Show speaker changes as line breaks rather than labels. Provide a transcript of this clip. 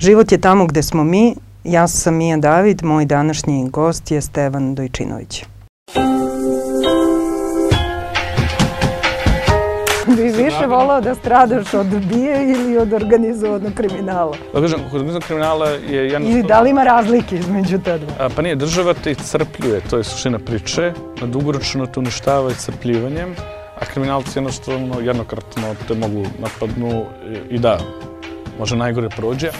Život je tamo gde smo mi. Ja sam Mija David, moj današnji gost je Stevan Dojčinović. Bi više volao da stradaš od bije ili od organizovanog kriminala?
Da kažem, organizovanog kriminala je jednostavno...
Ili da li ima razlike između te dva?
A, pa nije, država te crpljuje, to je suština priče. na Dugoročno te uništava i crpljivanjem, a kriminalci jednostavno jednokratno te mogu napadnu i da, može najgore prođe.